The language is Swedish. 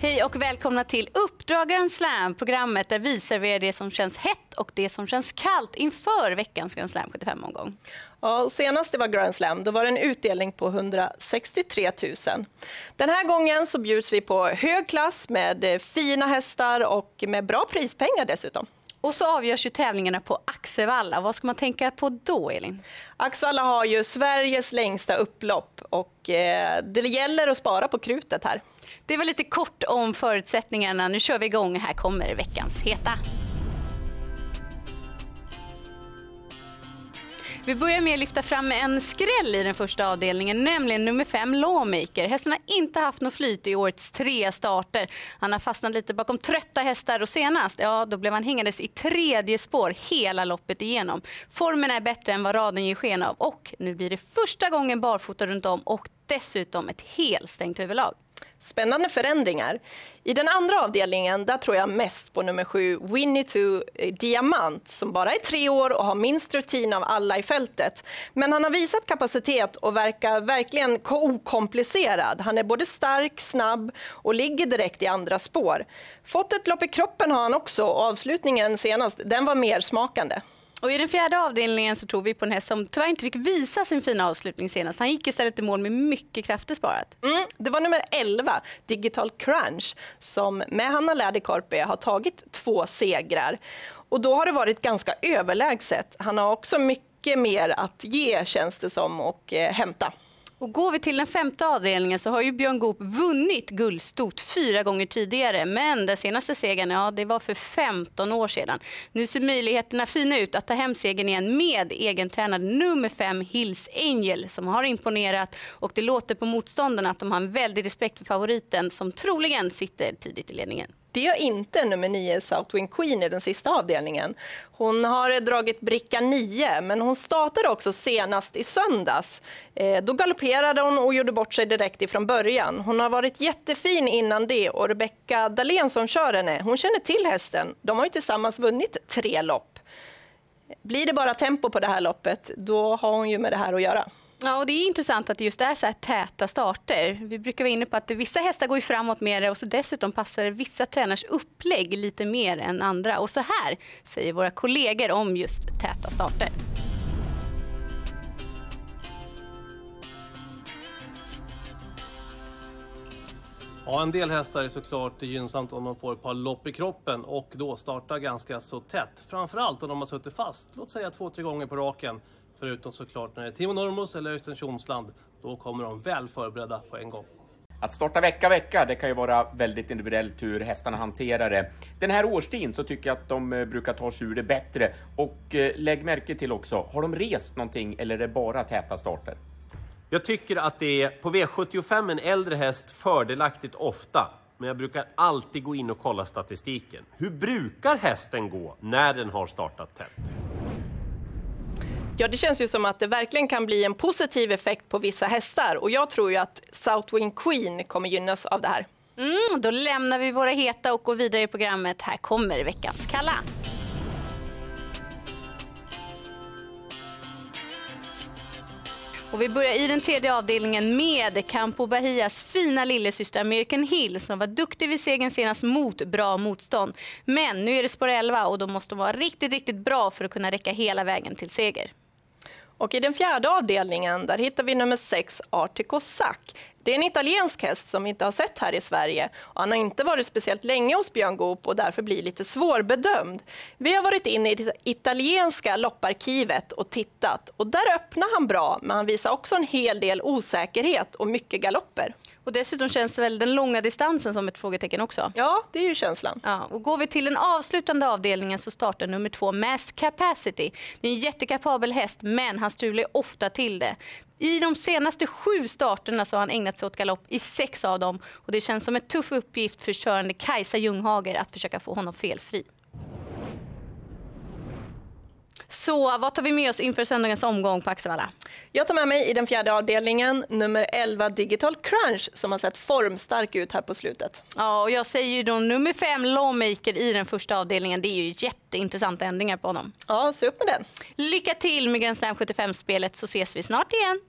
Hej och välkomna till Uppdrag Slam, programmet där vi serverar det som känns hett och det som känns kallt inför veckans Grand Slam 75-omgång. Ja, och senast det var Grand Slam då var det en utdelning på 163 000. Den här gången så bjuds vi på hög klass med eh, fina hästar och med bra prispengar dessutom. Och så avgörs ju tävlingarna på Axevalla. Vad ska man tänka på då, Elin? Axevalla har ju Sveriges längsta upplopp och eh, det gäller att spara på krutet här. Det var lite kort om förutsättningarna. Nu kör vi igång. Här kommer veckans heta. Vi börjar med att lyfta fram en skräll i den första avdelningen, nämligen nummer fem Lawmaker. Hästen har inte haft något flyt i årets tre starter. Han har fastnat lite bakom trötta hästar och senast, ja då blev han hängandes i tredje spår hela loppet igenom. Formen är bättre än vad raden ger sken av och nu blir det första gången barfota runt om och dessutom ett helstängt överlag. Spännande förändringar. I den andra avdelningen där tror jag mest på nummer sju, Winnie 2 eh, Diamant, som bara är tre år och har minst rutin av alla i fältet. Men han har visat kapacitet och verkar verkligen okomplicerad. Han är både stark, snabb och ligger direkt i andra spår. Fått ett lopp i kroppen har han också och avslutningen senast, den var mer smakande. Och I den fjärde avdelningen så tror vi på en häst som tyvärr inte fick visa sin fina avslutning senast. Han gick istället i mål med mycket krafter sparat. Mm, det var nummer 11, Digital Crunch, som med Hanna Läderkorpe har tagit två segrar. Och då har det varit ganska överlägset. Han har också mycket mer att ge, känns det som, och eh, hämta. Och går vi till den femte avdelningen så har ju Björn Goop vunnit guldstot fyra gånger tidigare. Men den senaste segern, ja det var för 15 år sedan. Nu ser möjligheterna fina ut att ta hem segern igen med egentränad nummer fem Hills Angel som har imponerat och det låter på motståndarna att de har en väldig respekt för favoriten som troligen sitter tidigt i ledningen. Det gör inte nummer 9 Southwind Queen i den sista avdelningen. Hon har dragit bricka 9, men hon startade också senast i söndags. Eh, då galopperade hon och gjorde bort sig direkt ifrån början. Hon har varit jättefin innan det och Rebecca Dahlén som kör henne, hon känner till hästen. De har ju tillsammans vunnit tre lopp. Blir det bara tempo på det här loppet, då har hon ju med det här att göra. Ja, och det är intressant att det just är så här täta starter. Vi brukar vara inne på att vissa hästar går framåt mer och så dessutom passar vissa tränars upplägg lite mer än andra. Och så här säger våra kollegor om just täta starter. Ja, en del hästar är såklart gynnsamt om de får ett par lopp i kroppen och då startar ganska så tätt. Framförallt om de har suttit fast, låt säga två, tre gånger på raken. Förutom såklart när det är Timo Normos eller Östen Tjomsland. Då kommer de väl förberedda på en gång. Att starta vecka vecka, det kan ju vara väldigt individuellt hur hästarna hanterar det. Den här årstiden så tycker jag att de eh, brukar ta sig ur det bättre. Och eh, lägg märke till också, har de rest någonting eller är det bara täta starter? Jag tycker att det är på V75 en äldre häst fördelaktigt ofta. Men jag brukar alltid gå in och kolla statistiken. Hur brukar hästen gå när den har startat tätt? Ja, det känns ju som att det verkligen kan bli en positiv effekt på vissa hästar och jag tror ju att Southwind Queen kommer gynnas av det här. Mm, då lämnar vi våra heta och går vidare i programmet. Här kommer veckans kalla. Och vi börjar i den tredje avdelningen med Campo Bahias fina lillasyster American Hill som var duktig vid segern senast mot bra motstånd. Men nu är det spår 11 och då måste hon vara riktigt, riktigt bra för att kunna räcka hela vägen till seger. Och I den fjärde avdelningen där hittar vi nummer 6, Artico Sack. Det är en italiensk häst som vi inte har sett här i Sverige. Och han har inte varit speciellt länge hos Björn Goop och därför blir lite svårbedömd. Vi har varit inne i det italienska lopparkivet och tittat. Och där öppnar han bra, men han visar också en hel del osäkerhet och mycket galopper. Och dessutom känns väl den långa distansen som ett frågetecken också? Ja, det är ju känslan. Ja, och går vi till den avslutande avdelningen så startar nummer två Mass Capacity. Det är en jättekapabel häst, men han strular ofta till det. I de senaste sju starterna så har han ägnat sig åt galopp i sex av dem. Och det känns som en tuff uppgift för körande Kajsa Ljunghager att försöka få honom felfri. Så vad tar vi med oss inför söndagens omgång på Axevalla? Jag tar med mig i den fjärde avdelningen nummer 11 Digital Crunch som har sett formstark ut här på slutet. Ja, och jag säger ju då nummer 5 Lawmaker i den första avdelningen. Det är ju jätteintressanta ändringar på honom. Ja, se upp med den. Lycka till med Grand Slam 75-spelet så ses vi snart igen.